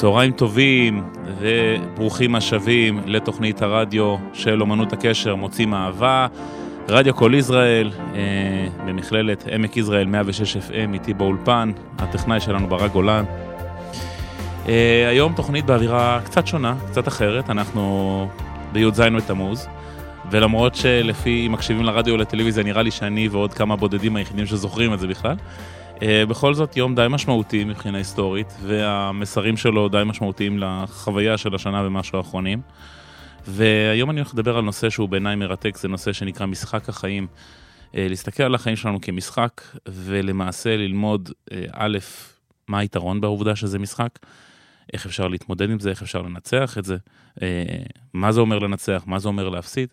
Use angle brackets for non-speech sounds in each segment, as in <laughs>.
צהריים טובים וברוכים השבים לתוכנית הרדיו של אומנות הקשר מוצאים אהבה, רדיו קול ישראל, אה, במכללת עמק יזרעאל 106 FM איתי באולפן, הטכנאי שלנו ברק גולן. אה, היום תוכנית באווירה קצת שונה, קצת אחרת, אנחנו בי"ז בתמוז, ולמרות שלפי מקשיבים לרדיו ולטלוויזיה נראה לי שאני ועוד כמה בודדים היחידים שזוכרים את זה בכלל, בכל זאת יום די משמעותי מבחינה היסטורית, והמסרים שלו די משמעותיים לחוויה של השנה ומשהו האחרונים. והיום אני הולך לדבר על נושא שהוא בעיניי מרתק, זה נושא שנקרא משחק החיים. Uh, להסתכל על החיים שלנו כמשחק, ולמעשה ללמוד, uh, א', מה היתרון בעובדה שזה משחק, איך אפשר להתמודד עם זה, איך אפשר לנצח את זה, מה זה אומר לנצח, מה זה אומר להפסיד.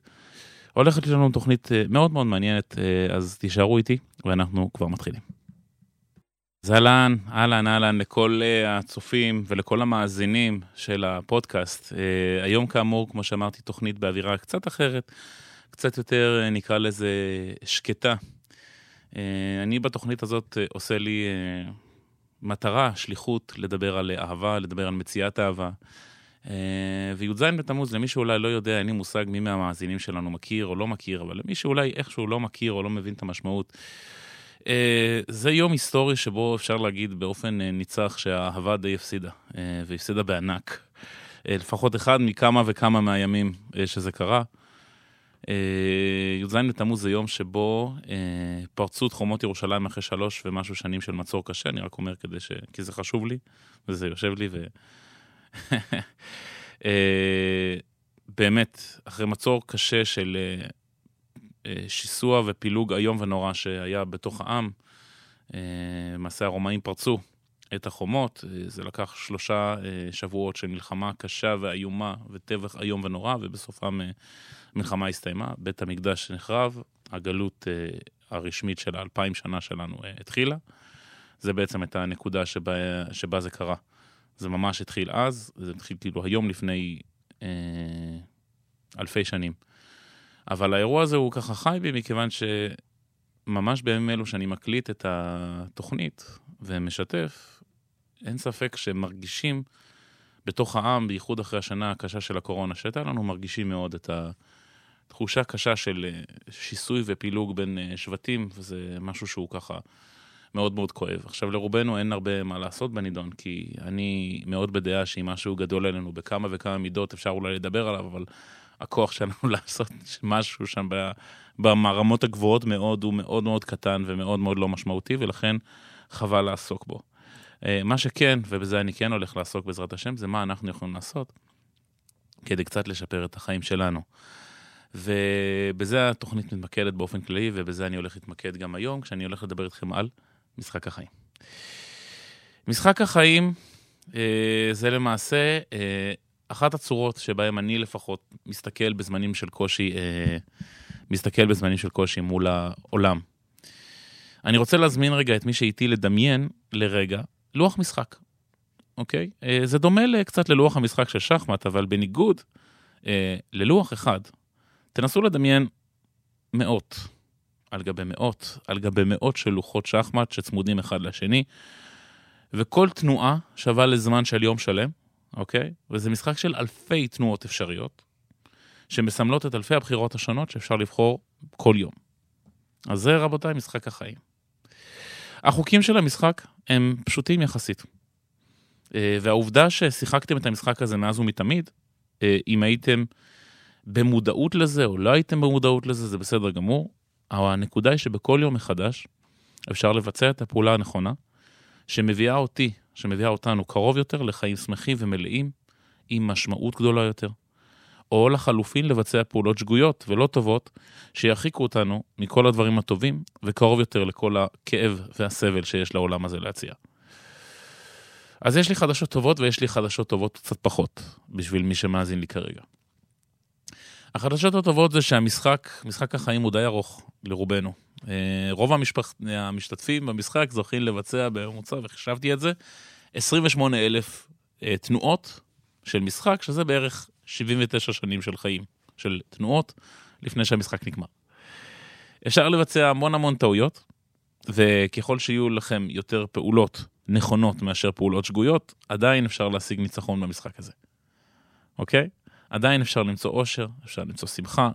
הולכת לנו תוכנית מאוד מאוד מעניינת, אז תישארו איתי, ואנחנו כבר מתחילים. אז אהלן, אהלן, אהלן לכל uh, הצופים ולכל המאזינים של הפודקאסט. Uh, היום כאמור, כמו שאמרתי, תוכנית באווירה קצת אחרת, קצת יותר, uh, נקרא לזה, שקטה. אני בתוכנית הזאת עושה לי מטרה, שליחות, לדבר על אהבה, לדבר על מציאת אהבה. וי"ז בתמוז, למי שאולי לא יודע, אין לי מושג מי מהמאזינים שלנו מכיר או לא מכיר, אבל למי שאולי איכשהו לא מכיר או לא מבין את המשמעות, אה, זה יום היסטורי שבו אפשר להגיד באופן אה, ניצח שהאהבה די הפסידה, אה, והפסידה בענק. לפחות אחד מכמה וכמה מהימים שזה קרה. י"ז בתמוז זה יום שבו פרצו את חומות ירושלים אחרי שלוש ומשהו שנים של מצור קשה, אני רק אומר כדי ש... כי זה חשוב לי, וזה יושב לי, ו... <laughs> באמת, אחרי מצור קשה של אה, שיסוע ופילוג איום ונורא שהיה בתוך העם. אה, למעשה הרומאים פרצו את החומות, אה, זה לקח שלושה שבועות של מלחמה קשה ואיומה וטבח איום ונורא, ובסופם המלחמה הסתיימה, בית המקדש נחרב, הגלות הרשמית של האלפיים שנה שלנו התחילה. זה בעצם הייתה הנקודה שבה, שבה זה קרה. זה ממש התחיל אז, זה התחיל כאילו היום לפני אה, אלפי שנים. אבל האירוע הזה הוא ככה חי בי, מכיוון שממש בימים אלו שאני מקליט את התוכנית ומשתף, אין ספק שמרגישים בתוך העם, בייחוד אחרי השנה הקשה של הקורונה שהייתה לנו, מרגישים מאוד את התחושה הקשה של שיסוי ופילוג בין אה, שבטים, וזה משהו שהוא ככה מאוד מאוד כואב. עכשיו, לרובנו אין הרבה מה לעשות בנידון, כי אני מאוד בדעה שאם משהו גדול עלינו בכמה וכמה מידות, אפשר אולי לדבר עליו, אבל הכוח שלנו <laughs> לעשות משהו שם ברמות הגבוהות מאוד, הוא מאוד מאוד קטן ומאוד מאוד לא משמעותי, ולכן חבל לעסוק בו. אה, מה שכן, ובזה אני כן הולך לעסוק בעזרת השם, זה מה אנחנו יכולים לעשות כדי קצת לשפר את החיים שלנו. ובזה התוכנית מתמקדת באופן כללי, ובזה אני הולך להתמקד גם היום, כשאני הולך לדבר איתכם על משחק החיים. משחק החיים אה, זה למעשה אה, אחת הצורות שבהן אני לפחות מסתכל בזמנים של קושי, אה, מסתכל בזמנים של קושי מול העולם. אני רוצה להזמין רגע את מי שאיתי לדמיין לרגע לוח משחק, אוקיי? אה, זה דומה קצת ללוח המשחק של שחמט, אבל בניגוד אה, ללוח אחד, תנסו לדמיין מאות על גבי מאות, על גבי מאות של לוחות שחמט שצמודים אחד לשני, וכל תנועה שווה לזמן של יום שלם, אוקיי? וזה משחק של אלפי תנועות אפשריות, שמסמלות את אלפי הבחירות השונות שאפשר לבחור כל יום. אז זה, רבותיי, משחק החיים. החוקים של המשחק הם פשוטים יחסית. אה, והעובדה ששיחקתם את המשחק הזה מאז ומתמיד, אה, אם הייתם במודעות לזה או לא הייתם במודעות לזה, זה בסדר גמור. אבל הנקודה היא שבכל יום מחדש אפשר לבצע את הפעולה הנכונה, שמביאה אותי שמביאה אותנו קרוב יותר לחיים שמחים ומלאים, עם משמעות גדולה יותר. או לחלופין לבצע פעולות שגויות ולא טובות, שירחיקו אותנו מכל הדברים הטובים, וקרוב יותר לכל הכאב והסבל שיש לעולם הזה להציע. אז יש לי חדשות טובות ויש לי חדשות טובות קצת פחות, בשביל מי שמאזין לי כרגע. החדשות הטובות זה שהמשחק, משחק החיים הוא די ארוך לרובנו. אה, רוב המשפח... המשתתפים במשחק זוכים לבצע בממוצע, וחישבתי את זה, 28 אלף אה, תנועות של משחק, שזה בערך 79 שנים של חיים, של תנועות, לפני שהמשחק נגמר. אפשר לבצע המון המון טעויות, וככל שיהיו לכם יותר פעולות נכונות מאשר פעולות שגויות, עדיין אפשר להשיג ניצחון במשחק הזה, אוקיי? עדיין אפשר למצוא אושר, אפשר למצוא שמחה,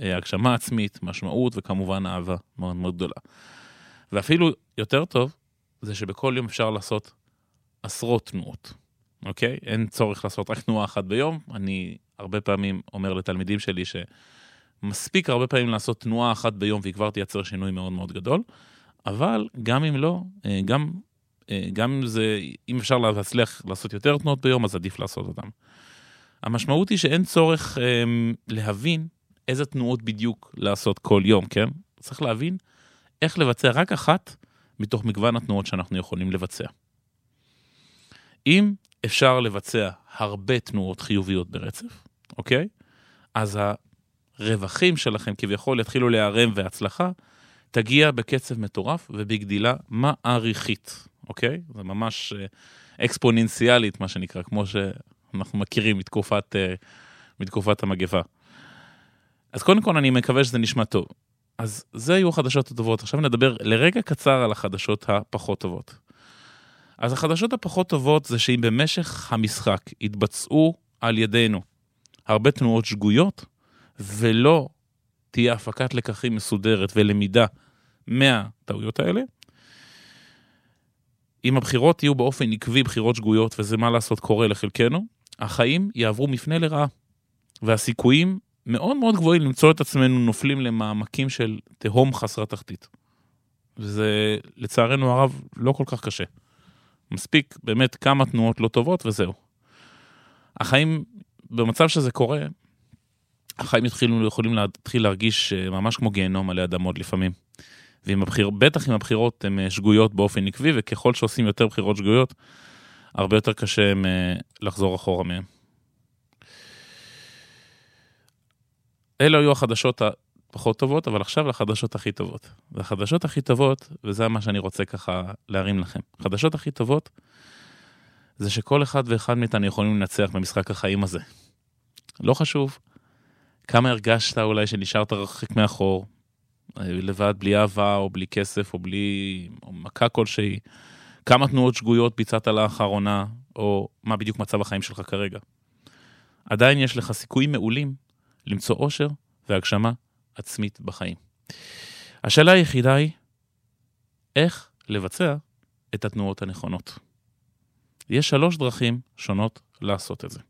אה, הגשמה עצמית, משמעות וכמובן אהבה מאוד מאוד גדולה. ואפילו יותר טוב, זה שבכל יום אפשר לעשות עשרות תנועות, אוקיי? אין צורך לעשות רק תנועה אחת ביום. אני הרבה פעמים אומר לתלמידים שלי שמספיק הרבה פעמים לעשות תנועה אחת ביום והיא כבר תייצר שינוי מאוד מאוד גדול, אבל גם אם לא, אה, גם, אה, גם אם זה, אם אפשר להצליח לעשות יותר תנועות ביום, אז עדיף לעשות אותן. המשמעות היא שאין צורך אה, להבין איזה תנועות בדיוק לעשות כל יום, כן? צריך להבין איך לבצע רק אחת מתוך מגוון התנועות שאנחנו יכולים לבצע. אם אפשר לבצע הרבה תנועות חיוביות ברצף, אוקיי? אז הרווחים שלכם כביכול יתחילו להיערם והצלחה תגיע בקצב מטורף ובגדילה מעריכית, אוקיי? זה ממש אה, אקספוננציאלית, מה שנקרא, כמו שאנחנו מכירים מתקופת, אה, מתקופת המגפה. אז קודם כל אני מקווה שזה נשמע טוב. אז זה היו החדשות הטובות. עכשיו נדבר לרגע קצר על החדשות הפחות טובות. אז החדשות הפחות טובות זה שאם במשך המשחק יתבצעו על ידינו הרבה תנועות שגויות, ולא תהיה הפקת לקחים מסודרת ולמידה מהטעויות האלה, אם הבחירות יהיו באופן עקבי בחירות שגויות, וזה מה לעשות קורה לחלקנו, החיים יעברו מפנה לרעה, והסיכויים מאוד מאוד גבוהים למצוא את עצמנו נופלים למעמקים של תהום חסרת תחתית. וזה לצערנו הרב לא כל כך קשה. מספיק באמת כמה תנועות לא טובות וזהו. החיים, במצב שזה קורה, החיים יתחילו, יכולים להתחיל להרגיש אה, ממש כמו גיהנום עלי אדמות לפעמים. ועם הבחיר, אם הבחירות הן אה, שגויות באופן עקבי, וככל שעושים יותר בחירות שגויות, הרבה יותר קשה אה, לחזור אחורה מהן. אלו היו החדשות הפחות טובות, אבל עכשיו לחדשות הכי טובות. והחדשות הכי טובות, וזה מה שאני רוצה ככה להרים לכם, החדשות הכי טובות זה שכל אחד ואחד מאיתנו יכולים לנצח במשחק החיים הזה. לא חשוב כמה הרגשת אולי שנשארת רחק מאחור, לבד, בלי אהבה, או בלי כסף, או בלי או מכה כלשהי, כמה תנועות שגויות ביצעת לאחרונה, או מה בדיוק מצב החיים שלך כרגע. עדיין יש לך סיכויים מעולים למצוא אושר והגשמה עצמית בחיים. השאלה היחידה היא, איך לבצע את התנועות הנכונות. יש שלוש דרכים שונות לעשות את זה.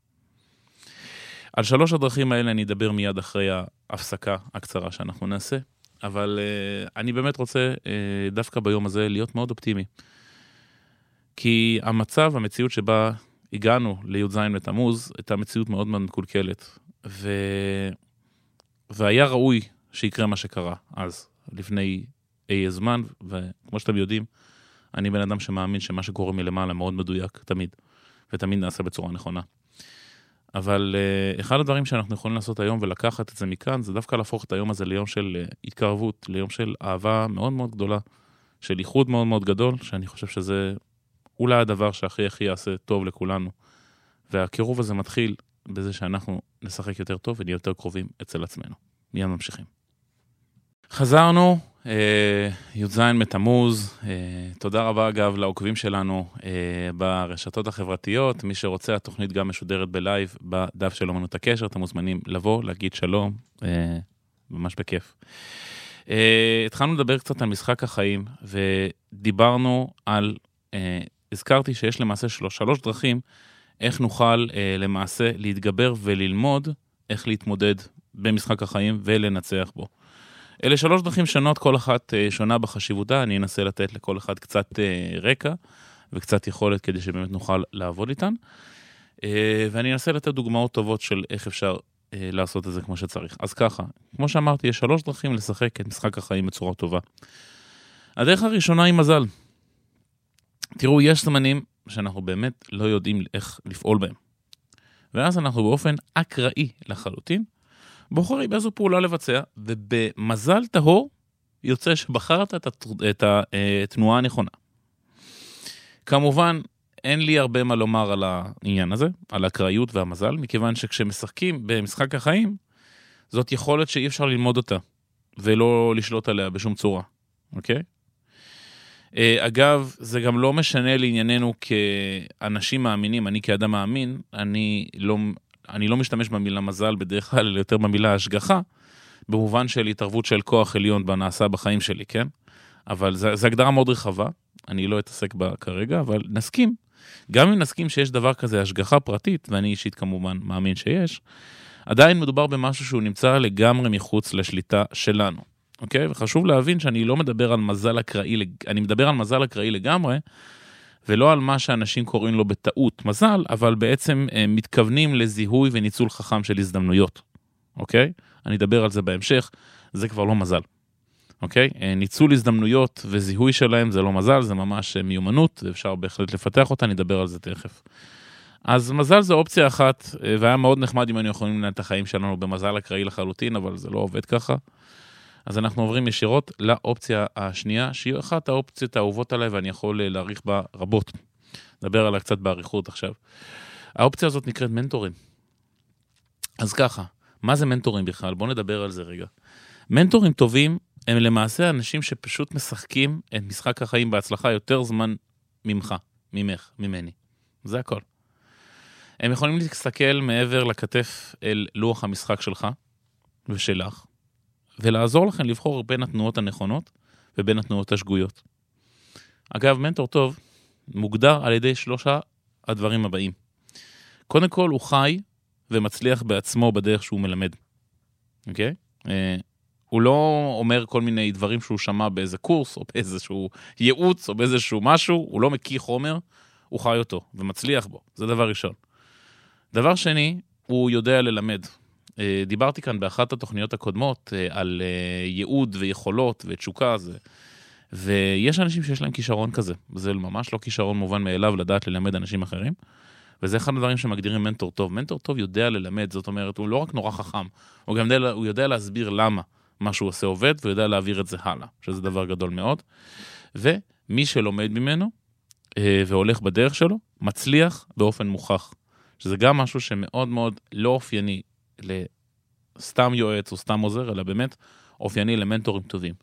על שלוש הדרכים האלה אני אדבר מיד אחרי ההפסקה הקצרה שאנחנו נעשה, אבל uh, אני באמת רוצה uh, דווקא ביום הזה להיות מאוד אופטימי. כי המצב, המציאות שבה הגענו לי"ז בתמוז, הייתה מציאות מאוד מאוד מקולקלת. ו... והיה ראוי שיקרה מה שקרה אז, לפני אי זמן, וכמו שאתם יודעים, אני בן אדם שמאמין שמה שקורה מלמעלה מאוד מדויק, תמיד, ותמיד נעשה בצורה נכונה. אבל uh, אחד הדברים שאנחנו יכולים לעשות היום ולקחת את זה מכאן, זה דווקא להפוך את היום הזה ליום של uh, התקרבות, ליום של אהבה מאוד מאוד גדולה, של איחוד מאוד מאוד גדול, שאני חושב שזה אולי הדבר שהכי הכי יעשה טוב לכולנו. והקירוב הזה מתחיל בזה שאנחנו נשחק יותר טוב ונהיה יותר קרובים אצל עצמנו. מיד ממשיכים. חזרנו, אה, י"ז בתמוז, אה, תודה רבה אגב לעוקבים שלנו אה, ברשתות החברתיות, מי שרוצה, התוכנית גם משודרת בלייב בדף של אמנות הקשר, אתם מוזמנים לבוא, להגיד שלום, אה, ממש בכיף. אה, התחלנו לדבר קצת על משחק החיים, ודיברנו על, אה, הזכרתי שיש למעשה שלוש, שלוש דרכים איך נוכל אה, למעשה להתגבר וללמוד איך להתמודד במשחק החיים ולנצח בו. אלה שלוש דרכים שונות, כל אחת אה, שונה בחשיבותה, אני אנסה לתת לכל אחד קצת אה, רקע וקצת יכולת כדי שבאמת נוכל לעבוד איתן. אה, ואני אנסה לתת דוגמאות טובות של איך אפשר אה, לעשות את זה כמו שצריך. אז ככה, כמו שאמרתי, יש שלוש דרכים לשחק את משחק החיים בצורה טובה. הדרך הראשונה היא מזל. תראו, יש זמנים שאנחנו באמת לא יודעים איך לפעול בהם. ואז אנחנו באופן אקראי לחלוטין בוחרים איזו פעולה לבצע, ובמזל טהור יוצא שבחרת את, התנועה הנכונה. כמובן, אין לי הרבה מה לומר על העניין הזה, על האקראיות והמזל, מכיוון שכשמשחקים במשחק החיים, זאת יכולת שאי אפשר ללמוד אותה, ולא לשלוט עליה בשום צורה, אוקיי? אה, אגב, זה גם לא משנה לענייננו כאנשים מאמינים, אני כאדם מאמין, אני לא, אני לא משתמש במילה מזל בדרך כלל, אלא יותר במילה השגחה, במובן של התערבות של כוח עליון בנעשה בחיים שלי, כן? אבל זו הגדרה מאוד רחבה, אני לא אתעסק בה כרגע, אבל נסכים. גם אם נסכים שיש דבר כזה השגחה פרטית, ואני אישית כמובן מאמין שיש, עדיין מדובר במשהו שהוא נמצא לגמרי מחוץ לשליטה שלנו, אוקיי? וחשוב להבין שאני לא מדבר על מזל אקראי, אני מדבר על מזל אקראי לגמרי, ולא על מה שאנשים קוראים לו בטעות מזל, אבל בעצם אה, מתכוונים לזיהוי וניצול חכם של הזדמנויות, אוקיי? אני אדבר על זה בהמשך, זה כבר לא מזל. אוקיי? אה, ניצול הזדמנויות וזיהוי שלהם זה לא מזל, זה ממש אה, מיומנות, ואפשר בהחלט לפתח אותה, נדבר על זה תכף. אז מזל זה אופציה אחת, והיה מאוד נחמד אם היינו יכולים לנהל את החיים שלנו במזל אקראי לחלוטין, אבל זה לא עובד ככה. אז אנחנו עוברים ישירות לאופציה השנייה, שהיא אחת האופציות האהובות עליי ואני יכול להעריך בה רבות. נדבר עליה קצת באריכות עכשיו. האופציה הזאת נקראת מנטורים. אז ככה, מה זה מנטורים בכלל? בואו נדבר על זה רגע. מנטורים טובים הם למעשה אנשים שפשוט משחקים את משחק החיים בהצלחה יותר זמן ממך, ממך, ממני. זה הכל. הם יכולים להסתכל מעבר לכתף אל לוח המשחק שלך ושלך, ולעזור לכם לבחור בין התנועות הנכונות ובין התנועות השגויות. אגב, מנטור טוב מוגדר על ידי שלושה הדברים הבאים. קודם כל, הוא חי ומצליח בעצמו בדרך שהוא מלמד, אוקיי? Okay? אה, הוא לא אומר כל מיני דברים שהוא שמע באיזה קורס, או באיזשהו ייעוץ, או באיזשהו משהו, הוא לא מקיא חומר, הוא חי אותו ומצליח בו, זה דבר ראשון. דבר שני, הוא יודע ללמד. אה, דיברתי כאן באחת התוכניות הקודמות אה, על אה, ייעוד ויכולות ותשוקה, זה... ויש אנשים שיש להם כישרון כזה, זה ממש לא כישרון מובן מאליו לדעת ללמד אנשים אחרים, וזה אחד הדברים שמגדירים מנטור טוב. מנטור טוב יודע ללמד, זאת אומרת, הוא לא רק נורא חכם, הוא גם יודע, הוא יודע להסביר למה. מה שהוא עושה עובד, והוא יודע להעביר את זה הלאה, שזה דבר גדול מאוד. ומי שלומד ממנו והולך בדרך שלו, מצליח באופן מוכח. שזה גם משהו שמאוד מאוד לא אופייני לסתם יועץ או סתם עוזר, אלא באמת אופייני למנטורים טובים.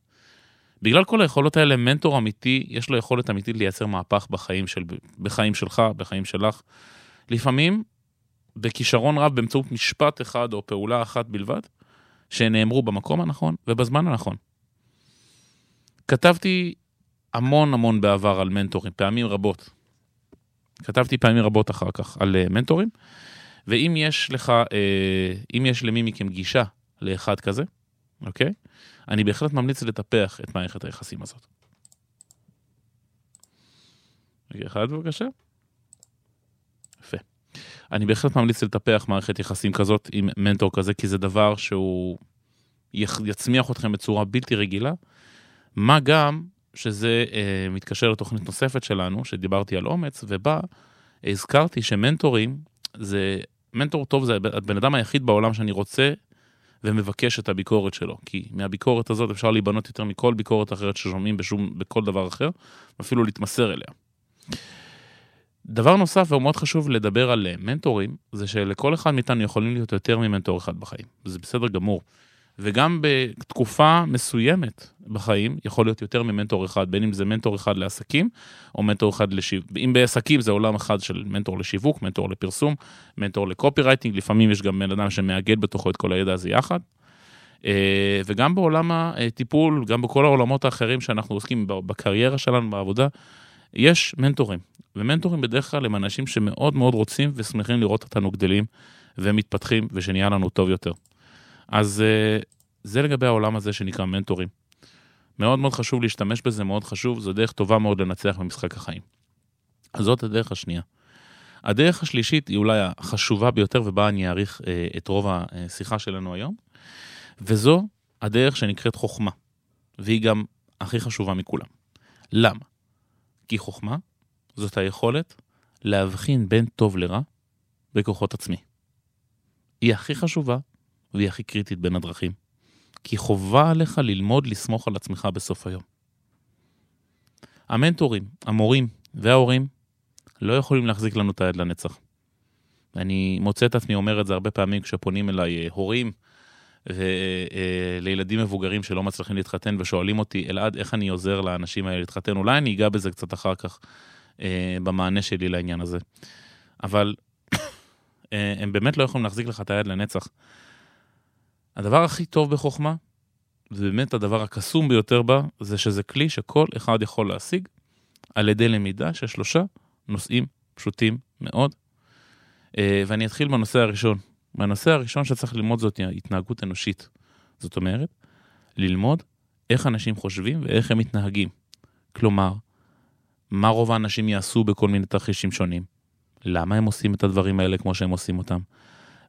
בגלל כל היכולות האלה, מנטור אמיתי, יש לו יכולת אמיתית לייצר מהפך בחיים, של, בחיים שלך, בחיים שלך. לפעמים בכישרון רב באמצעות משפט אחד או פעולה אחת בלבד, שנאמרו במקום הנכון ובזמן הנכון. כתבתי המון המון בעבר על מנטורים, פעמים רבות. כתבתי פעמים רבות אחר כך על uh, מנטורים, ואם יש לך, uh, אם יש למי מכם גישה לאחד כזה, אוקיי? אני בהחלט ממליץ לטפח את מערכת היחסים הזאת. רגע אחד בבקשה. יפה. אני בהחלט ממליץ לטפח מערכת יחסים כזאת עם מנטור כזה, כי זה דבר שהוא יצמיח אתכם בצורה בלתי רגילה. מה גם שזה אה, מתקשר לתוכנית נוספת שלנו, שדיברתי על אומץ, ובה הזכרתי שמנטורים זה, מנטור טוב זה הבן אדם היחיד בעולם שאני רוצה ומבקש את הביקורת שלו, כי מהביקורת הזאת אפשר להיבנות יותר מכל ביקורת אחרת ששומעים בשום, בכל דבר אחר, ואפילו להתמסר אליה. דבר נוסף והוא מאוד חשוב לדבר על מנטורים, זה שלכל אחד מאיתנו יכולים להיות יותר ממנטור אחד בחיים, זה בסדר גמור. וגם בתקופה מסוימת בחיים יכול להיות יותר ממנטור אחד, בין אם זה מנטור אחד לעסקים או מנטור אחד לשיווק. אם בעסקים זה עולם אחד של מנטור לשיווק, מנטור לפרסום, מנטור לקופי רייטינג, לפעמים יש גם בן אדם שמאגד בתוכו את כל הידע הזה יחד. אה, וגם בעולם הטיפול, גם בכל העולמות האחרים שאנחנו עוסקים בקריירה שלנו, בעבודה, יש מנטורים. ומנטורים בדרך כלל הם אנשים שמאוד מאוד רוצים ושמחים לראות אותנו גדלים ומתפתחים ושנהיה לנו טוב יותר. אז אה, זה לגבי העולם הזה שנקרא מנטורים. מאוד מאוד חשוב להשתמש בזה, מאוד חשוב, זו דרך טובה מאוד לנצח במשחק החיים. אז זאת הדרך השנייה. הדרך השלישית היא אולי החשובה ביותר ובה אני אעריך אה, את רוב השיחה שלנו היום, וזו הדרך שנקראת חוכמה, והיא גם הכי חשובה מכולם. למה? כי חוכמה זאת היכולת להבחין בין טוב לרע בכוחות עצמי. היא הכי חשובה והיא הכי קריטית בין הדרכים. כי חובה עליך ללמוד לסמוך על עצמך בסוף היום. המנטורים, המורים וההורים לא יכולים להחזיק לנו את היד לנצח. אני מוצא את עצמי אומר את זה הרבה פעמים כשפונים אליי אה, הורים ולילדים מבוגרים שלא מצליחים להתחתן ושואלים אותי, אלעד, איך אני עוזר לאנשים האלה להתחתן? אולי אני אגע בזה קצת אחר כך במענה שלי לעניין הזה. אבל <coughs> הם באמת לא יכולים להחזיק לך את היד לנצח. הדבר הכי טוב בחוכמה, ובאמת הדבר הקסום ביותר בה, זה שזה כלי שכל אחד יכול להשיג על ידי למידה של שלושה נושאים פשוטים מאוד. אה, ואני אתחיל בנושא הראשון. והנושא הראשון שצריך ללמוד זאת התנהגות אנושית. זאת אומרת, ללמוד איך אנשים חושבים ואיך הם מתנהגים. כלומר, מה רוב האנשים יעשו בכל מיני תרחישים שונים. למה הם עושים את הדברים האלה כמו שהם עושים אותם.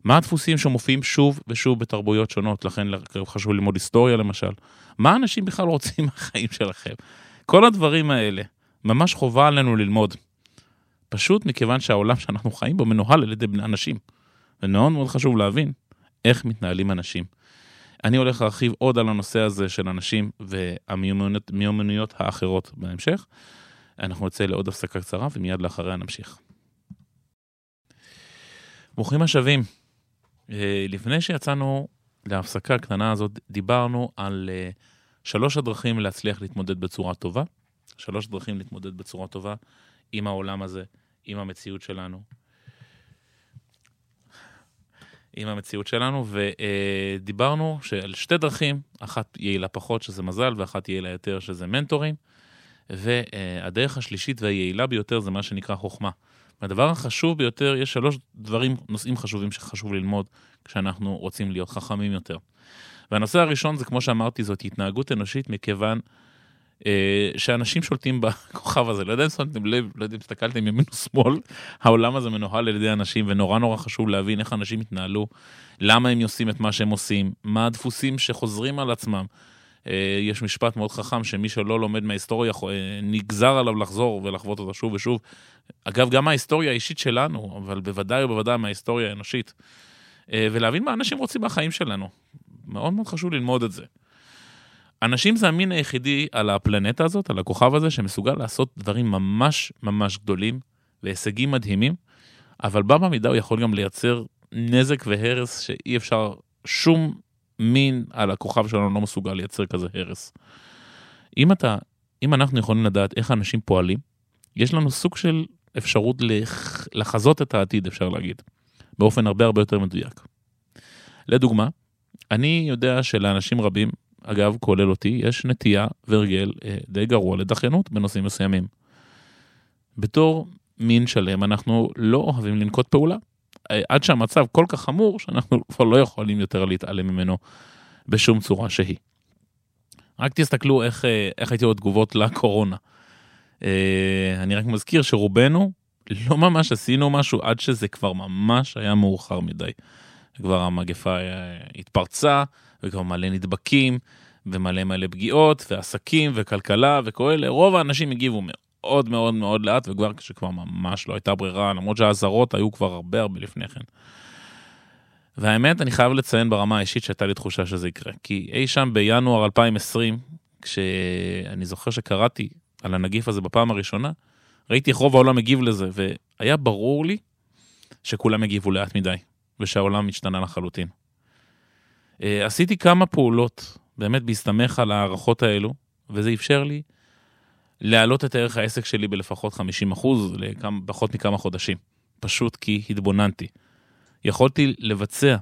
מה הדפוסים שמופיעים שוב ושוב בתרבויות שונות, לכן חשוב ללמוד היסטוריה למשל. מה אנשים בכלל רוצים <laughs> מהחיים שלכם? כל הדברים האלה, ממש חובה עלינו ללמוד. פשוט מכיוון שהעולם <laughs> שאנחנו חיים בו מנוהל על ידי בני אנשים. ומאוד מאוד חשוב להבין איך מתנהלים אנשים. אני הולך להרחיב עוד על הנושא הזה של אנשים והמיומנויות האחרות בהמשך. אנחנו נצא לעוד הפסקה קצרה ומיד לאחריה נמשיך. ברוכים השבים. אה, לפני שיצאנו להפסקה הקטנה הזאת, דיברנו על אה, שלוש הדרכים להצליח להתמודד בצורה טובה. שלוש דרכים להתמודד בצורה טובה עם העולם הזה, עם המציאות שלנו. עם המציאות שלנו, ודיברנו על שתי דרכים, אחת יעילה פחות, שזה מזל, ואחת יעילה יותר, שזה מנטורים, והדרך השלישית והיעילה ביותר זה מה שנקרא חוכמה. והדבר החשוב ביותר, יש שלוש דברים, נושאים חשובים שחשוב ללמוד כשאנחנו רוצים להיות חכמים יותר. והנושא הראשון זה, כמו שאמרתי, זאת התנהגות אנושית, מכיוון אה, שאנשים שולטים בכוכב הזה. לא יודע אם שמתם לב, לא יודע אם הסתכלתם ימין או שמאל, העולם הזה מנוהל על ידי אנשים, ונורא נורא חשוב להבין איך אנשים התנהלו, למה הם עושים את מה שהם עושים, מה הדפוסים שחוזרים על עצמם. אה, יש משפט מאוד חכם שמי שלא לומד מההיסטוריה אה, נגזר עליו לחזור ולחוות אותה שוב ושוב. אגב, גם מההיסטוריה האישית שלנו, אבל בוודאי ובוודאי מההיסטוריה האנושית. אה, ולהבין מה אנשים רוצים בחיים שלנו. מאוד מאוד חשוב ללמוד את זה. אנשים זה המין היחידי על הפלנטה הזאת, על הכוכב הזה, שמסוגל לעשות דברים ממש ממש גדולים והישגים מדהימים, אבל בה במידה הוא יכול גם לייצר נזק והרס שאי אפשר, שום מין על הכוכב שלנו לא מסוגל לייצר כזה הרס. אם אתה, אם אנחנו יכולים לדעת איך אנשים פועלים, יש לנו סוג של אפשרות לח... לחזות את העתיד, אפשר להגיד, באופן הרבה הרבה יותר מדויק. לדוגמה, אני יודע שלאנשים רבים, אגב, כולל אותי, יש נטייה והרגל אה, די גרוע לדחיינות בנושאים מסוימים. בתור מין שלם, אנחנו לא אוהבים לנקוט פעולה. עד שהמצב כל כך חמור, שאנחנו כבר לא יכולים יותר להתעלם ממנו בשום צורה שהיא. רק תסתכלו איך, אה, איך הייתי עוד תגובות לקורונה. אה, אני רק מזכיר שרובנו לא ממש עשינו משהו עד שזה כבר ממש היה מאוחר מדי. כבר המגפה אה, התפרצה, וכבר מלא נדבקים, ומלא מלא פגיעות, ועסקים, וכלכלה, וכל אלה, רוב האנשים הגיבו מאוד מאוד מאוד לאט, וכבר כשכבר ממש לא הייתה ברירה, למרות שהאזהרות היו כבר הרבה הרבה לפני כן. והאמת, אני חייב לציין ברמה האישית שהייתה לי תחושה שזה יקרה. כי אי שם בינואר 2020, כשאני זוכר שקראתי על הנגיף הזה בפעם הראשונה, ראיתי איך רוב העולם מגיב לזה, והיה ברור לי שכולם הגיבו לאט מדי, ושהעולם השתנה לחלוטין. אה, עשיתי כמה פעולות, באמת בהסתמך על ההערכות האלו, וזה אפשר לי להעלות את ערך העסק שלי בלפחות 50 אחוז, לפחות מכמה חודשים. פשוט כי התבוננתי. יכולתי לבצע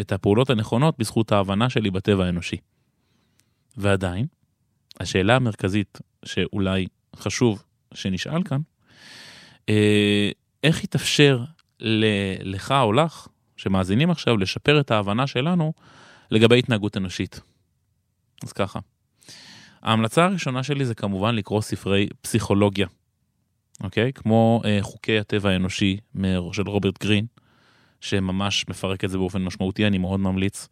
את הפעולות הנכונות בזכות ההבנה שלי בטבע האנושי. ועדיין, השאלה המרכזית שאולי חשוב שנשאל כאן, אה, איך יתאפשר לך או לך, שמאזינים עכשיו, לשפר את ההבנה שלנו לגבי התנהגות אנושית? אז ככה, ההמלצה הראשונה שלי זה כמובן לקרוא ספרי פסיכולוגיה, אוקיי? כמו אה, חוקי הטבע האנושי של רוברט גרין, שממש מפרק את זה באופן משמעותי, אני מאוד ממליץ.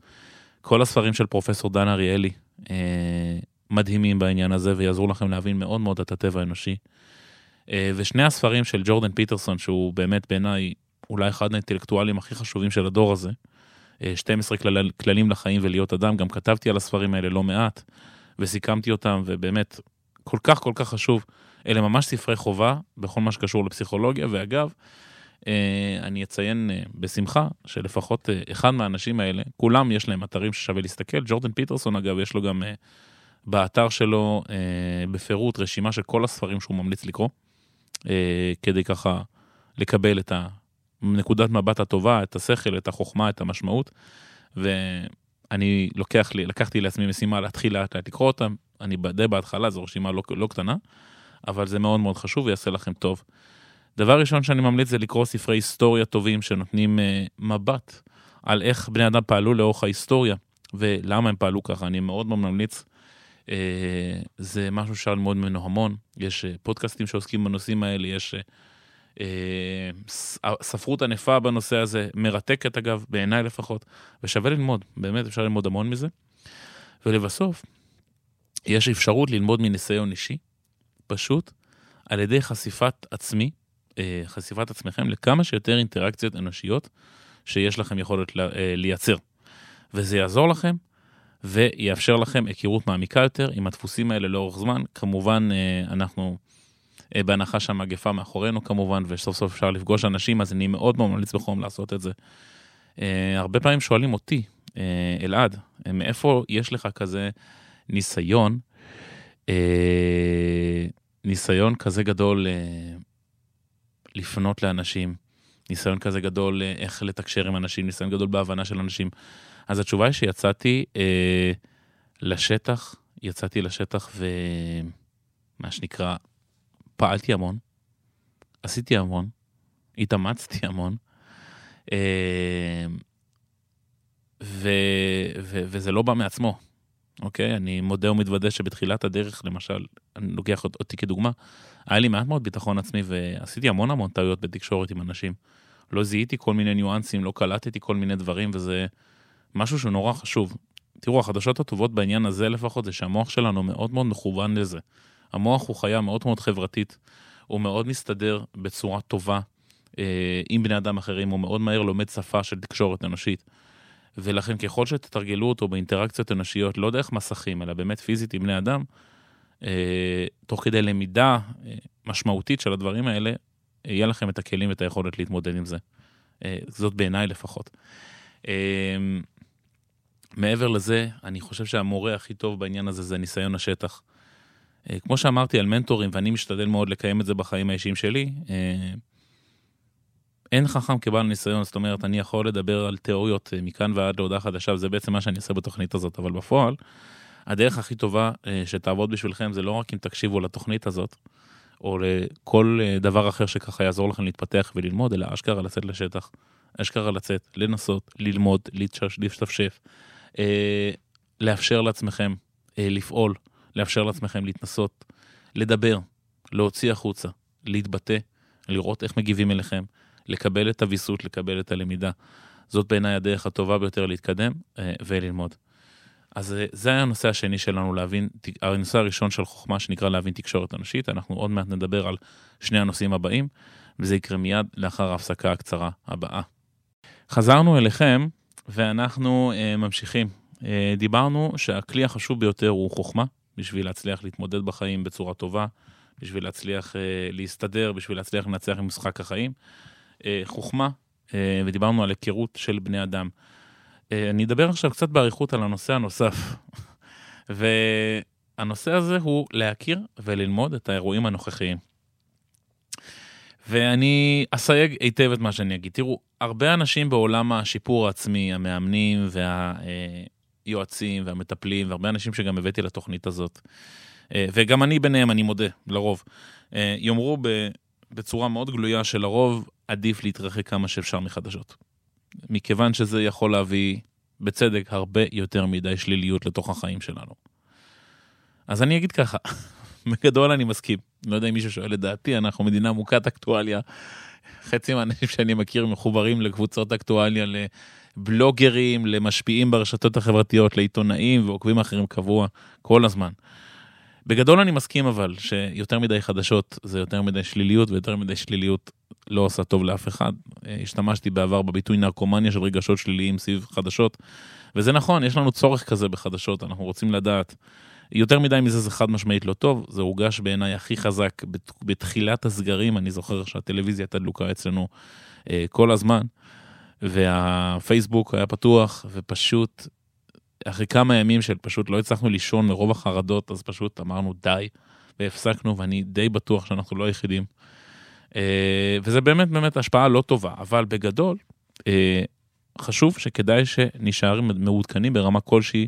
כל הספרים של פרופסור דן אריאלי אה, מדהימים בעניין הזה ויעזרו לכם להבין מאוד מאוד את הטבע האנושי. אה, ושני הספרים של ג'ורדן פיטרסון, שהוא באמת בעיניי אולי אחד האינטלקטואלים הכי חשובים של הדור הזה, 12 אה, כלל, כללים לחיים ולהיות אדם, גם כתבתי על הספרים האלה לא מעט. וסיכמתי אותם, ובאמת, כל כך כל כך חשוב. אלה ממש ספרי חובה בכל מה שקשור לפסיכולוגיה, ואגב, אה, אני אציין אה, בשמחה שלפחות אה, אחד מהאנשים האלה, כולם יש להם אתרים ששווה להסתכל. ג'ורדן פיטרסון, אגב, יש לו גם באתר שלו בפירוט רשימה של כל הספרים שהוא ממליץ לקרוא, כדי ככה לקבל את הנקודת מבט הטובה, את השכל, את החוכמה, את המשמעות. ואני לוקח לי, לקחתי לעצמי משימה להתחיל לאט לאט לקרוא אותם. אני די בהתחלה, זו רשימה לא, לא קטנה, אבל זה מאוד מאוד חשוב ויעשה לכם טוב. דבר ראשון שאני ממליץ זה לקרוא ספרי היסטוריה טובים שנותנים uh, מבט על איך בני אדם פעלו לאורך ההיסטוריה ולמה הם פעלו ככה. אני מאוד מאוד ממליץ. Uh, זה משהו שאפשר ללמוד ממנו המון. יש uh, פודקאסטים שעוסקים בנושאים האלה, יש uh, ספרות ענפה בנושא הזה, מרתקת אגב, בעיניי לפחות, ושווה ללמוד, באמת אפשר ללמוד המון מזה. ולבסוף, יש אפשרות ללמוד מניסיון אישי, פשוט על ידי חשיפת עצמי אה, חשיפת עצמכם לכמה שיותר אינטראקציות אנושיות שיש לכם יכולת אה, לייצר. וזה יעזור לכם ויאפשר לכם היכרות מעמיקה יותר עם הדפוסים האלה לאורך זמן. כמובן, אה, אנחנו בהנחה שהמגפה מאחורינו כמובן, וסוף סוף אפשר לפגוש אנשים, אז אני מאוד ממליץ בחום לעשות את זה. הרבה פעמים שואלים אותי, אלעד, מאיפה יש לך כזה ניסיון, ניסיון כזה גדול לפנות לאנשים, ניסיון כזה גדול אה, איך לתקשר עם אנשים, ניסיון גדול בהבנה של אנשים. אז התשובה היא שיצאתי אה, לשטח, יצאתי לשטח ומה שנקרא, פעלתי המון, עשיתי המון, התאמצתי המון, אה, ו, ו, וזה לא בא מעצמו, אוקיי? אני מודה ומתוודה שבתחילת הדרך, למשל, אני לוקח אותי כדוגמה, היה לי מעט מאוד ביטחון עצמי ועשיתי המון המון טעויות בתקשורת עם אנשים. לא זיהיתי כל מיני ניואנסים, לא קלטתי כל מיני דברים, וזה משהו שהוא נורא חשוב. תראו, החדשות הטובות בעניין הזה לפחות, זה שהמוח שלנו מאוד מאוד מכוון לזה. המוח הוא חיה מאוד מאוד חברתית, הוא מאוד מסתדר בצורה טובה אה, עם בני אדם אחרים, הוא מאוד מהר לומד שפה של תקשורת אנושית. ולכן ככל שתתרגלו אותו באינטראקציות אנושיות, לא דרך מסכים, אלא באמת פיזית עם בני אדם, אה, תוך כדי למידה אה, משמעותית של הדברים האלה, יהיה לכם את הכלים ואת היכולת להתמודד עם זה. אה, זאת בעיניי לפחות. מעבר לזה, אני חושב שהמורה הכי טוב בעניין הזה זה ניסיון השטח. כמו שאמרתי על מנטורים, ואני משתדל מאוד לקיים את זה בחיים האישיים שלי, אין חכם כבעל ניסיון, זאת אומרת, אני יכול לדבר על תיאוריות מכאן ועד להודעה חדשה, וזה בעצם מה שאני עושה בתוכנית הזאת, אבל בפועל, הדרך הכי טובה אה, שתעבוד בשבילכם זה לא רק אם תקשיבו לתוכנית הזאת, או לכל אה, דבר אחר שככה יעזור לכם להתפתח וללמוד, אלא אשכרה לצאת לשטח, אשכרה לצאת, לנסות, ללמוד, להשתפשף, אה, לאפשר לעצמכם לפעול, לאפשר לעצמכם להתנסות, לדבר, להוציא החוצה, להתבטא, לראות איך מגיבים אליכם, לקבל את הוויסות, לקבל את הלמידה. זאת בעיניי הדרך הטובה ביותר להתקדם וללמוד. אז אה, זה היה הנושא השני שלנו להבין, הנושא הראשון של חוכמה שנקרא להבין תקשורת אנושית, אנחנו עוד מעט נדבר על שני הנושאים הבאים, וזה יקרה מיד לאחר ההפסקה הקצרה הבאה. חזרנו אליכם, ואנחנו uh, ממשיכים. Uh, דיברנו שהכלי החשוב ביותר הוא חוכמה, בשביל להצליח להתמודד בחיים בצורה טובה, בשביל להצליח uh, להסתדר, בשביל להצליח לנצח עם משחק החיים. Uh, חוכמה, uh, ודיברנו על היכרות של בני אדם. אה, אני אדבר עכשיו קצת באריכות על הנושא הנוסף. <laughs> והנושא הזה הוא להכיר וללמוד את האירועים הנוכחיים. ואני אסייג היטב את מה שאני אגיד. תראו, הרבה אנשים בעולם השיפור העצמי, המאמנים והיועצים והמטפלים, והרבה אנשים שגם הבאתי לתוכנית הזאת, אה, וגם אני ביניהם, אני מודה, לרוב, אה, יאמרו בצורה מאוד גלויה שלרוב עדיף להתרחק כמה שאפשר מחדשות. מכיוון שזה יכול להביא, בצדק, הרבה יותר מדי שליליות לתוך החיים שלנו. אז אני אגיד ככה, <laughs> בגדול אני מסכים. לא יודע אם מישהו שואל את דעתי, אנחנו מדינה מוכת אקטואליה. חצי מהאנשים שאני מכיר מחוברים לקבוצות אקטואליה, לבלוגרים, למשפיעים ברשתות החברתיות, לעיתונאים ועוקבים אחרים קבוע, כל הזמן. בגדול אני מסכים אבל שיותר מדי חדשות זה יותר מדי שליליות ויותר מדי שליליות לא עושה טוב לאף אחד. אה, השתמשתי בעבר בביטוי נרקומניה של רגשות שליליים סביב חדשות, וזה נכון, יש לנו צורך כזה בחדשות, אנחנו רוצים לדעת. יותר מדי מזה זה חד משמעית לא טוב, זה הורגש בעיניי הכי חזק בתחילת הסגרים, אני זוכר שהטלוויזיה הייתה דלוקה אצלנו אה, כל הזמן, והפייסבוק היה פתוח, ופשוט, אחרי כמה ימים של פשוט לא הצלחנו לישון מרוב החרדות, אז פשוט אמרנו די, והפסקנו, ואני די בטוח שאנחנו לא היחידים. אה, וזה באמת באמת השפעה לא טובה, אבל בגדול, אה, חשוב שכדאי שנשאר מעודכנים ברמה כלשהי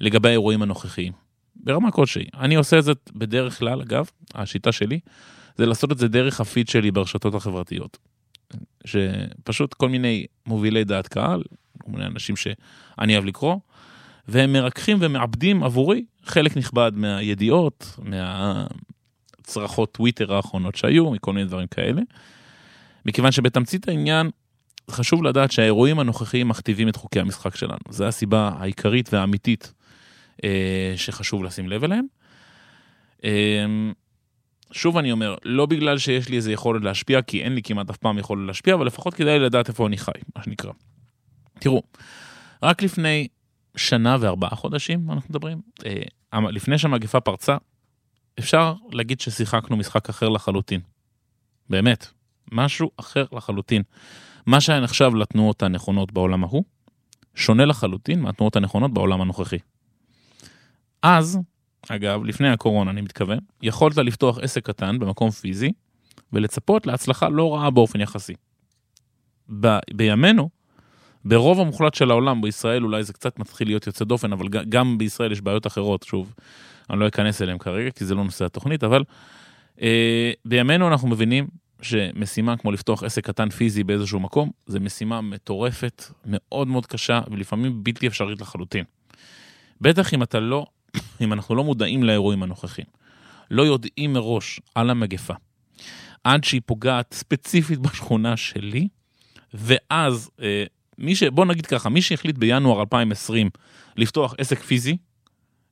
לגבי האירועים הנוכחיים. ברמה כלשהי. אני עושה את זה בדרך כלל, אגב, השיטה שלי, זה לעשות את זה דרך הפיד שלי ברשתות החברתיות. שפשוט כל מיני מובילי דעת קהל, כל מיני אנשים שאני אוהב לקרוא, והם מרככים ומעבדים עבורי חלק נכבד מהידיעות, מהצרחות טוויטר האחרונות שהיו, מכל מיני דברים כאלה. מכיוון שבתמצית העניין, חשוב לדעת שהאירועים הנוכחיים מכתיבים את חוקי המשחק שלנו. זו הסיבה העיקרית והאמיתית אה, שחשוב לשים לב אליהם. אה, שוב אני אומר, לא בגלל שיש לי איזה יכולת להשפיע, כי אין לי כמעט אף פעם יכולת להשפיע, אבל לפחות כדאי לדעת איפה אני חי, מה שנקרא. תראו, רק לפני שנה וארבעה חודשים, אנחנו מדברים, אה, לפני שהמגפה פרצה, אפשר להגיד ששיחקנו משחק אחר לחלוטין. באמת, משהו אחר לחלוטין. מה שהיה נחשב לתנועות הנכונות בעולם ההוא, שונה לחלוטין מהתנועות הנכונות בעולם הנוכחי. אז, אגב, לפני הקורונה אני מתכוון, יכולת לפתוח עסק קטן במקום פיזי ולצפות להצלחה לא רעה באופן יחסי. ב- בימינו, ברוב המוחלט של העולם, בישראל אולי זה קצת מתחיל להיות יוצא דופן, אבל גם בישראל יש בעיות אחרות, שוב, אני לא אכנס אליהן כרגע, כי זה לא נושא התוכנית, אבל אה, בימינו אנחנו מבינים שמשימה כמו לפתוח עסק קטן פיזי באיזשהו מקום, זה משימה מטורפת, מאוד מאוד קשה, ולפעמים בלתי אפשרית לחלוטין. בטח אם אתה לא, אם אנחנו לא מודעים לאירועים הנוכחים, לא יודעים מראש על המגפה, עד שהיא פוגעת ספציפית בשכונה שלי, ואז, אה, מי ש... בוא נגיד ככה, מי שהחליט בינואר 2020 לפתוח עסק פיזי,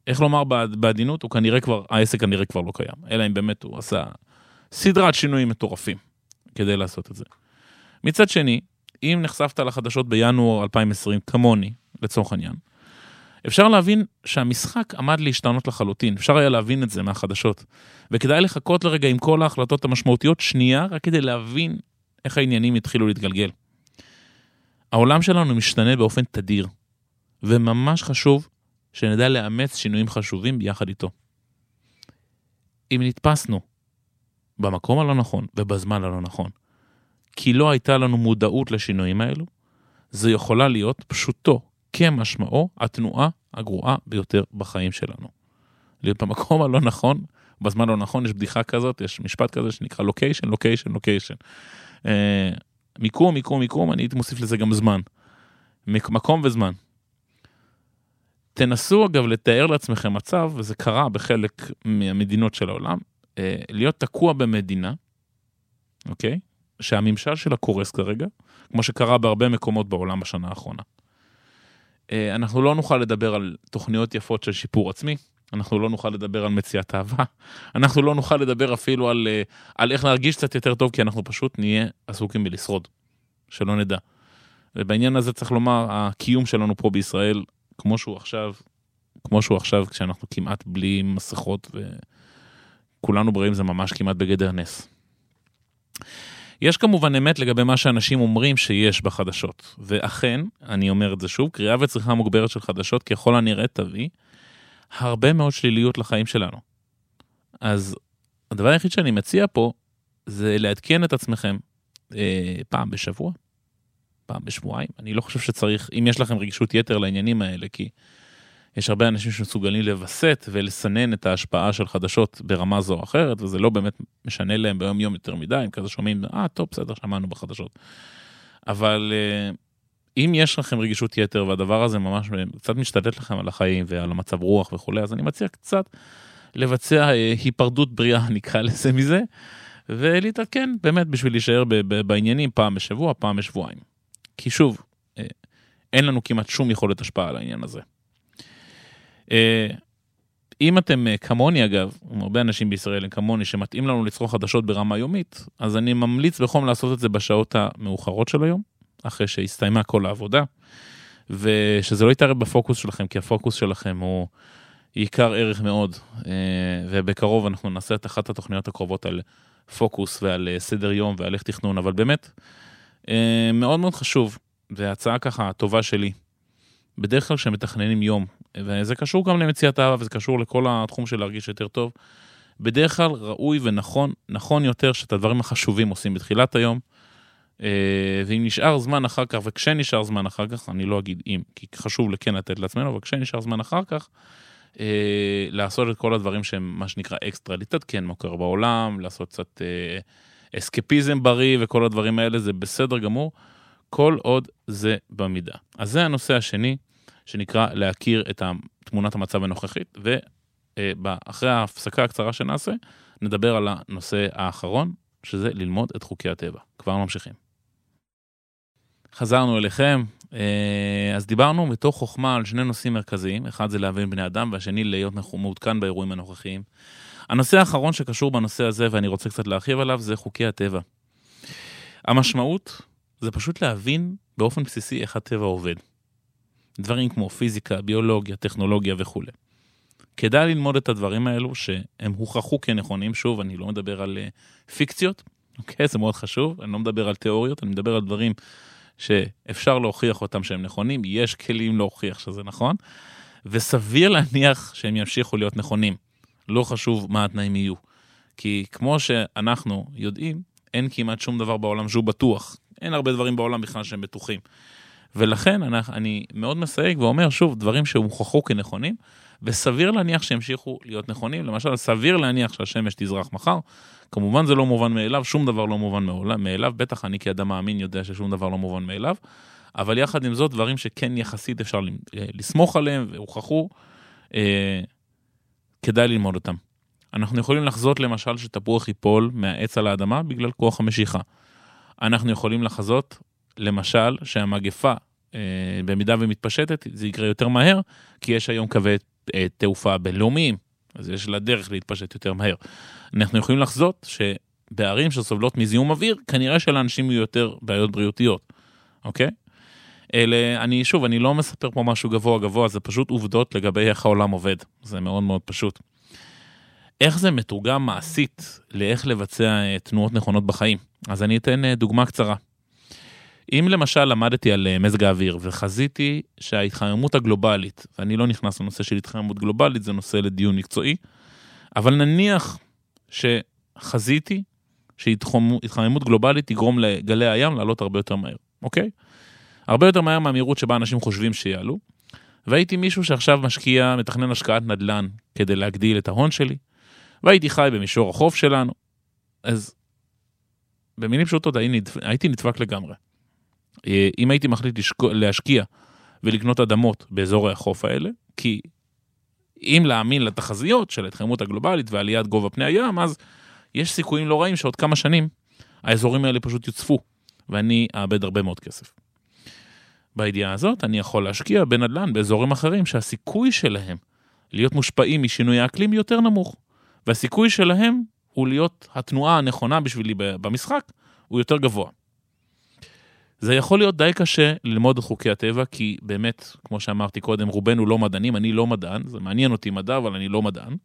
איך לומר בעדינות, הוא כנראה כבר, העסק כנראה כבר לא קיים, אלא אם באמת הוא עשה סדרת שינויים מטורפים כדי לעשות את זה. מצד שני, אם נחשפת לחדשות בינואר 2020 כמוני, לצורך העניין, אפשר להבין שהמשחק עמד להשתנות לחלוטין, אפשר היה להבין את זה מהחדשות. וכדאי לחכות לרגע עם כל ההחלטות המשמעותיות שנייה, רק כדי להבין איך העניינים התחילו להתגלגל. העולם שלנו משתנה באופן תדיר, וממש חשוב שנדע לאמץ שינויים חשובים ביחד איתו. אם נתפסנו במקום הלא נכון ובזמן הלא נכון, כי לא הייתה לנו מודעות לשינויים האלו, זו יכולה להיות פשוטו כמשמעו התנועה הגרועה ביותר בחיים שלנו. להיות במקום הלא נכון, בזמן הלא נכון, יש בדיחה כזאת, יש משפט כזה שנקרא לוקיישן, לוקיישן, לוקיישן. מיקום, מיקום, מיקום, אני הייתי מוסיף לזה גם זמן. מקום וזמן. תנסו אגב לתאר לעצמכם מצב, וזה קרה בחלק מהמדינות של העולם, אה, להיות תקוע במדינה, אוקיי? שהממשל שלה קורס כרגע, כמו שקרה בהרבה מקומות בעולם בשנה האחרונה. אה, אנחנו לא נוכל לדבר על תוכניות יפות של שיפור עצמי, אנחנו לא נוכל לדבר על מציאת אהבה, אנחנו לא נוכל לדבר אפילו על, אה, על איך להרגיש קצת יותר טוב, כי אנחנו פשוט נהיה עסוקים בלשרוד, שלא נדע. ובעניין הזה צריך לומר, הקיום שלנו פה בישראל, כמו שהוא עכשיו, כמו שהוא עכשיו, כשאנחנו כמעט בלי מסכות וכולנו בריאים, זה ממש כמעט בגדר נס. יש כמובן אמת לגבי מה שאנשים אומרים שיש בחדשות, ואכן, אני אומר את זה שוב, קריאה וצריכה מוגברת של חדשות ככל הנראה תביא הרבה מאוד שליליות לחיים שלנו. אז הדבר היחיד שאני מציע פה זה לעדכן את עצמכם אה, פעם בשבוע, פעם בשבועיים. אני לא חושב שצריך, אם יש לכם רגישות יתר לעניינים האלה, כי יש הרבה אנשים שמסוגלים לווסת ולסנן את ההשפעה של חדשות ברמה זו או אחרת, וזה לא באמת משנה להם ביום יום יותר מדי, הם כזה שומעים, אה, טוב, בסדר, שמענו בחדשות. אבל אה, אם יש לכם רגישות יתר והדבר הזה ממש קצת משתלט לכם על החיים ועל המצב רוח וכולי, אז אני מציע קצת לבצע אה, היפרדות בריאה, <laughs> נקרא לזה מזה, ולהתעדכן באמת בשביל להישאר בעניינים פעם בשבוע, פעם בשבועיים. כי שוב, אה, אין לנו כמעט שום יכולת השפעה על העניין הזה. אה, אם אתם אה, כמוני אגב, הרבה אנשים בישראל כמוני שמתאים לנו לצרוך חדשות ברמה יומית, אז אני ממליץ בחום לעשות את זה בשעות המאוחרות של היום, אחרי שהסתיימה כל העבודה, ושזה לא יתערב בפוקוס שלכם, כי הפוקוס שלכם הוא עיקר ערך מאוד, אה, ובקרוב אנחנו נעשה את אחת התוכניות הקרובות על פוקוס ועל סדר יום ועל איך תכנון, אבל באמת, מאוד מאוד חשוב, והצעה ככה טובה שלי. בדרך כלל כשמתכננים יום, וזה קשור גם למציאת אהבה וזה קשור לכל התחום של להרגיש יותר טוב, בדרך כלל ראוי ונכון, נכון יותר שאת הדברים החשובים עושים בתחילת היום, אה, ואם נשאר זמן אחר כך, וכשנשאר זמן אחר כך, אני לא אגיד אם, כי חשוב לכן לתת לעצמנו, אבל כשנשאר זמן אחר כך, אה, לעשות את כל הדברים שהם מה שנקרא אקסטרה, להתעדכן מה קורה בעולם, לעשות קצת אה, אסקפיזם בריא וכל הדברים האלה, זה בסדר גמור, כל עוד זה במידה. אז זה הנושא השני, שנקרא להכיר את תמונת המצב הנוכחית, ואחרי ההפסקה הקצרה שנעשה, נדבר על הנושא האחרון, שזה ללמוד את חוקי הטבע. כבר ממשיכים. חזרנו אליכם. אה, אז דיברנו מתוך חוכמה על שני נושאים מרכזיים, אחד זה להבין בני אדם והשני להיות מעודכן באירועים הנוכחיים. הנושא האחרון שקשור בנושא הזה ואני רוצה קצת להרחיב עליו זה חוקי הטבע. המשמעות זה פשוט להבין באופן בסיסי איך הטבע עובד. דברים כמו פיזיקה, ביולוגיה, טכנולוגיה וכולי. כדאי ללמוד את הדברים האלו שהם הוכחו כנכונים, שוב, אני לא מדבר על אה, פיקציות, אוקיי? זה מאוד חשוב, אני לא מדבר על תיאוריות, אני מדבר על דברים שאפשר להוכיח אותם שהם נכונים, יש כלים להוכיח שזה נכון, וסביר להניח שהם ימשיכו להיות נכונים. לא חשוב מה התנאים יהיו. כי כמו שאנחנו יודעים, אין כמעט שום דבר בעולם שהוא בטוח. אין הרבה דברים בעולם בכלל שהם בטוחים. ולכן אני, אני מאוד מסייג ואומר שוב, דברים שהוכחו כנכונים, וסביר להניח שימשיכו להיות נכונים. למשל, סביר להניח שהשמש תזרח מחר, כמובן זה לא מובן מאליו, שום דבר לא מובן מאליו, בטח אני כאדם מאמין יודע ששום דבר לא מובן מאליו, אבל יחד עם זאת, דברים שכן יחסית אפשר לסמוך עליהם והוכחו, אה, כדאי ללמוד אותם. אנחנו יכולים לחזות למשל שתפוח ייפול מהעץ על האדמה בגלל כוח המשיכה. אנחנו יכולים לחזות למשל שהמגפה, אה, במידה ומתפשטת, זה יקרה יותר מהר, כי יש היום קווי אה, תעופה בינלאומיים, אז יש לה דרך להתפשט יותר מהר. אנחנו יכולים לחזות שבערים שסובלות מזיהום אוויר, כנראה שלאנשים יהיו יותר בעיות בריאותיות, אוקיי? אלה, אני שוב, אני לא מספר פה משהו גבוה גבוה, זה פשוט עובדות לגבי איך העולם עובד, זה מאוד מאוד פשוט. איך זה מתורגם מעשית לאיך לבצע אה, תנועות נכונות בחיים? אז אני אתן אה, דוגמה קצרה. אם למשל למדתי על אה, מזג האוויר וחזיתי שההתחממות הגלובלית, ואני לא נכנס לנושא של התחממות גלובלית, זה נושא לדיון מקצועי, אבל נניח שחזיתי שהתחממות גלובלית תגרום לגלי הים לעלות הרבה יותר מהר, אוקיי? הרבה יותר מהר מהמהירות שבה אנשים חושבים שיעלו. והייתי מישהו שעכשיו משקיע, מתכנן השקעת נדל"ן כדי להגדיל את ההון שלי, והייתי חי במישור החוף שלנו, אז במילים פשוטות הייתי נדפק לגמרי. אה, אם הייתי מחליט להשקיע ולקנות אדמות באזורי החוף האלה, כי אם להאמין לתחזיות של ההתחממות הגלובלית ועליית גובה פני הים, אז יש סיכויים לא רעים שעוד כמה שנים האזורים האלה פשוט יוצפו, ואני אאבד הרבה מאוד כסף. בידיעה הזאת אני יכול להשקיע בנדל"ן באזורים אחרים שהסיכוי שלהם להיות מושפעים משינוי האקלים יותר נמוך, והסיכוי שלהם הוא להיות התנועה הנכונה בשבילי במשחק הוא יותר גבוה. זה יכול להיות די קשה ללמוד את חוקי הטבע, כי באמת, כמו שאמרתי קודם, רובנו לא מדענים, אני לא מדען, זה מעניין אותי מדע, אבל אני לא מדען.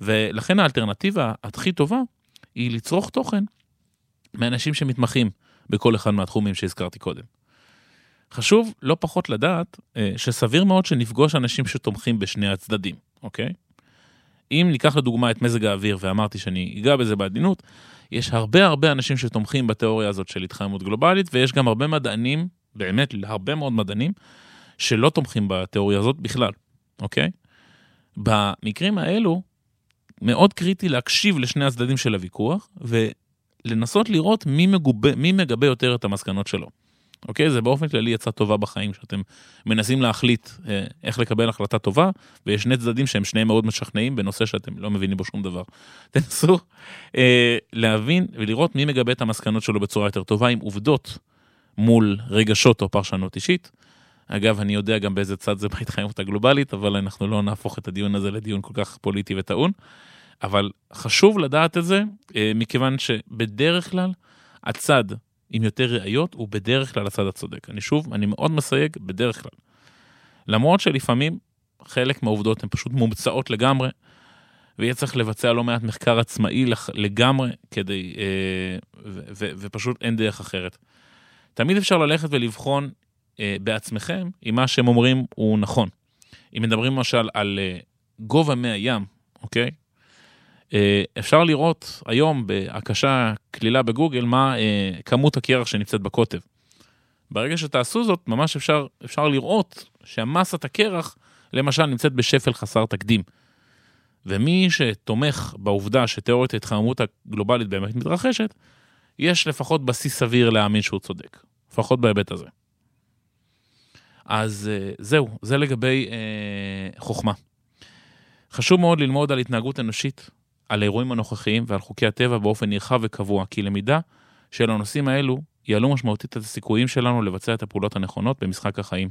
ולכן האלטרנטיבה הכי טובה היא לצרוך תוכן מאנשים שמתמחים בכל אחד מהתחומים שהזכרתי קודם. חשוב לא פחות לדעת אה, שסביר מאוד שנפגוש אנשים שתומכים בשני הצדדים, אוקיי? אם ניקח לדוגמה את מזג האוויר, ואמרתי שאני אגע בזה בעדינות, יש הרבה הרבה אנשים שתומכים בתיאוריה הזאת של התחממות גלובלית, ויש גם הרבה מדענים, באמת הרבה מאוד מדענים, שלא תומכים בתיאוריה הזאת בכלל, אוקיי? במקרים האלו, מאוד קריטי להקשיב לשני הצדדים של הוויכוח, ולנסות לראות מי, מגובה, מי מגבה יותר את המסקנות שלו. אוקיי? זה באופן כללי עצה טובה בחיים, שאתם מנסים להחליט אה, איך לקבל החלטה טובה, ויש שני צדדים שהם שניהם מאוד משכנעים בנושא שאתם לא מבינים בו שום דבר. <laughs> תנסו אה, להבין ולראות מי מגבה את המסקנות שלו בצורה יותר טובה עם עובדות מול רגשות או פרשנות אישית. אגב, אני יודע גם באיזה צד זה בהתחייבות הגלובלית, אבל אנחנו לא נהפוך את הדיון הזה לדיון כל כך פוליטי וטעון. אבל חשוב לדעת את זה, אה, מכיוון שבדרך כלל הצד עם יותר ראיות הוא בדרך כלל הצד הצודק. אני שוב, אני מאוד מסייג, בדרך כלל. למרות שלפעמים חלק מהעובדות הן פשוט מומצאות לגמרי, ויהיה צריך לבצע לא מעט מחקר עצמאי לגמרי כדי, אה, ו, ו, ופשוט אין דרך אחרת. תמיד אפשר ללכת ולבחון אה, בעצמכם אם מה שהם אומרים הוא נכון. אם מדברים למשל על אה, גובה מי הים, אוקיי? אה, אפשר לראות היום בהקשה כלילה בגוגל מה אה, כמות הקרח שנמצאת בקוטב. ברגע שתעשו זאת, ממש אפשר, אפשר לראות שהמסת הקרח, למשל, נמצאת בשפל חסר תקדים. ומי שתומך בעובדה שתיאוריית ההתחממות הגלובלית באמת מתרחשת, יש לפחות בסיס סביר להאמין שהוא צודק, לפחות בהיבט הזה. אז אה, זהו, זה לגבי אה, חוכמה. חשוב מאוד ללמוד על התנהגות אנושית, על האירועים הנוכחיים ועל חוקי הטבע באופן נרחב וקבוע, כי למידה של הנושאים האלו יעלו משמעותית את הסיכויים שלנו לבצע את הפעולות הנכונות במשחק החיים.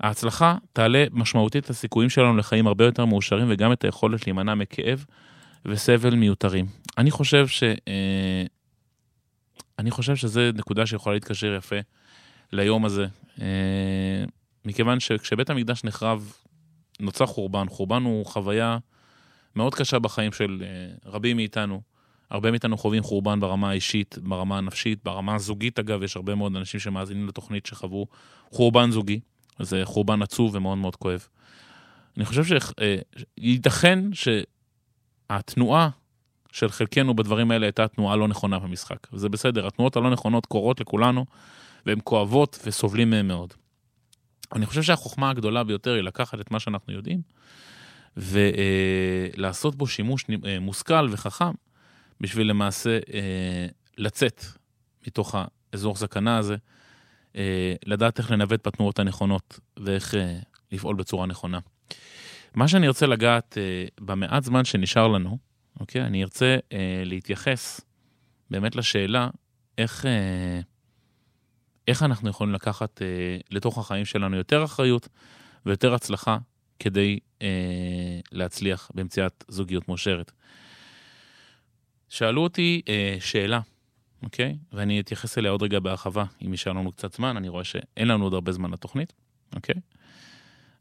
ההצלחה תעלה משמעותית את הסיכויים שלנו לחיים הרבה יותר מאושרים וגם את היכולת להימנע מכאב וסבל מיותרים. אני חושב ש... אה, אני חושב שזו נקודה שיכולה להתקשר יפה ליום הזה, אה, מכיוון שכשבית המקדש נחרב, נוצר חורבן. חורבן הוא חוויה מאוד קשה בחיים של אה, רבים מאיתנו. הרבה מאיתנו חווים חורבן ברמה האישית, ברמה הנפשית, ברמה הזוגית אגב, יש הרבה מאוד אנשים שמאזינים לתוכנית שחוו חורבן זוגי. זה חורבן עצוב ומאוד מאוד כואב. אני חושב שייתכן שהתנועה של חלקנו בדברים האלה הייתה תנועה לא נכונה במשחק. וזה בסדר, התנועות הלא נכונות קורות לכולנו, והן כואבות וסובלים מהן מאוד. אני חושב שהחוכמה הגדולה ביותר היא לקחת את מה שאנחנו יודעים, ולעשות בו שימוש אה, מושכל וחכם, בשביל למעשה אה, לצאת מתוך האזור סכנה הזה, אה, לדעת איך לנווט בתנועות הנכונות ואיך לפעול בצורה נכונה. מה שאני ארצה לגעת במעט זמן שנשאר לנו, אוקיי? אני ארצה להתייחס באמת לשאלה איך, איך אנחנו יכולים לקחת לתוך החיים שלנו יותר אחריות ויותר הצלחה כדי אה, להצליח במציאת זוגיות מאושרת. שאלו אותי אה, שאלה, אוקיי? ואני אתייחס אליה עוד רגע בהרחבה, אם יישאר לנו קצת זמן, אני רואה שאין לנו עוד הרבה זמן לתוכנית, אוקיי?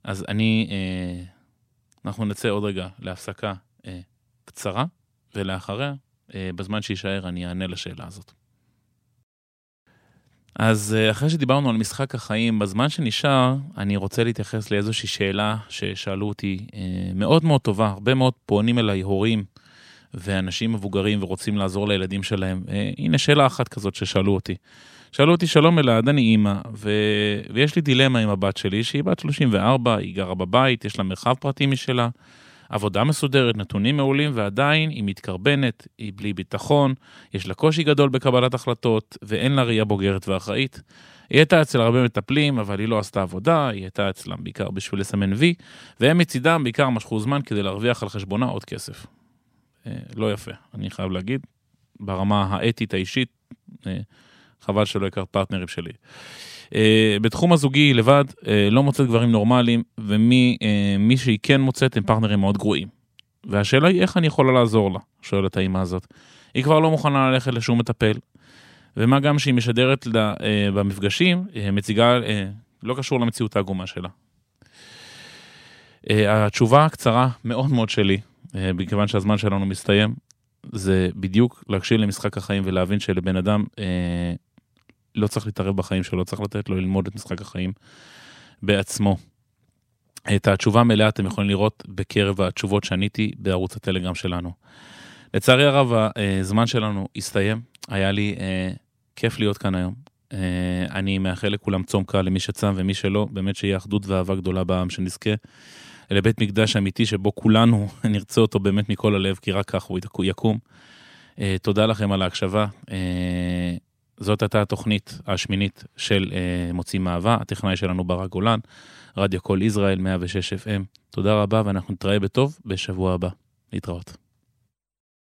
אז אני, אה, אנחנו נצא עוד רגע להפסקה אה, קצרה, ולאחריה, אה, בזמן שיישאר, אני אענה לשאלה הזאת. אז אה, אחרי שדיברנו על משחק החיים, בזמן שנשאר, אני רוצה להתייחס לאיזושהי שאלה ששאלו אותי, אה, מאוד מאוד טובה, הרבה מאוד פונים אליי הורים ואנשים מבוגרים ורוצים לעזור לילדים שלהם. אה, הנה שאלה אחת כזאת ששאלו אותי. שאלו אותי, שלום אלעד, אני אימא, ו... ויש לי דילמה עם הבת שלי, שהיא בת 34, היא גרה בבית, יש לה מרחב פרטי משלה. עבודה מסודרת, נתונים מעולים, ועדיין היא מתקרבנת, היא בלי ביטחון, יש לה קושי גדול בקבלת החלטות, ואין לה ראייה בוגרת ואחראית. היא הייתה אצל הרבה מטפלים, אבל היא לא עשתה עבודה, היא הייתה אצלם בעיקר בשביל לסמן וי, והם מצידם בעיקר משכו זמן כדי להרוויח על חשבונה עוד כסף. אה, לא יפה, אני חייב להגיד, ברמה האתית האישית, אה, חבל שלא הכרת פרטנרים שלי. אה, בתחום הזוגי לבד אה, לא מוצאת גברים נורמליים, ומי אה, שהיא כן מוצאת הם פרטנרים מאוד גרועים. והשאלה היא איך אני יכולה לעזור לה, שואלת האימא הזאת. היא כבר לא מוכנה ללכת לשום מטפל, ומה גם שהיא משדרת לה, במפגשים, מציגה, לא קשור למציאות העגומה שלה. התשובה הקצרה מאוד מאוד שלי, מכיוון שהזמן שלנו מסתיים, זה בדיוק להקשיב למשחק החיים ולהבין שלבן אדם לא צריך להתערב בחיים שלו, צריך לתת לו ללמוד את משחק החיים בעצמו. את התשובה המלאה אתם יכולים לראות בקרב התשובות שעניתי בערוץ הטלגרם שלנו. לצערי הרב, הזמן שלנו הסתיים, היה לי אה, כיף להיות כאן היום. אה, אני מאחל לכולם צום קל למי שצם ומי שלא, באמת שיהיה אחדות ואהבה גדולה בעם, שנזכה לבית מקדש אמיתי שבו כולנו <laughs> נרצה אותו באמת מכל הלב, כי רק כך הוא יקום. אה, תודה לכם על ההקשבה. אה, זאת הייתה התוכנית השמינית של אה, מוצאים אהבה, הטכנאי שלנו ברק גולן, רדיו קול ישראל 106 FM. תודה רבה ואנחנו נתראה בטוב בשבוע הבא. להתראות.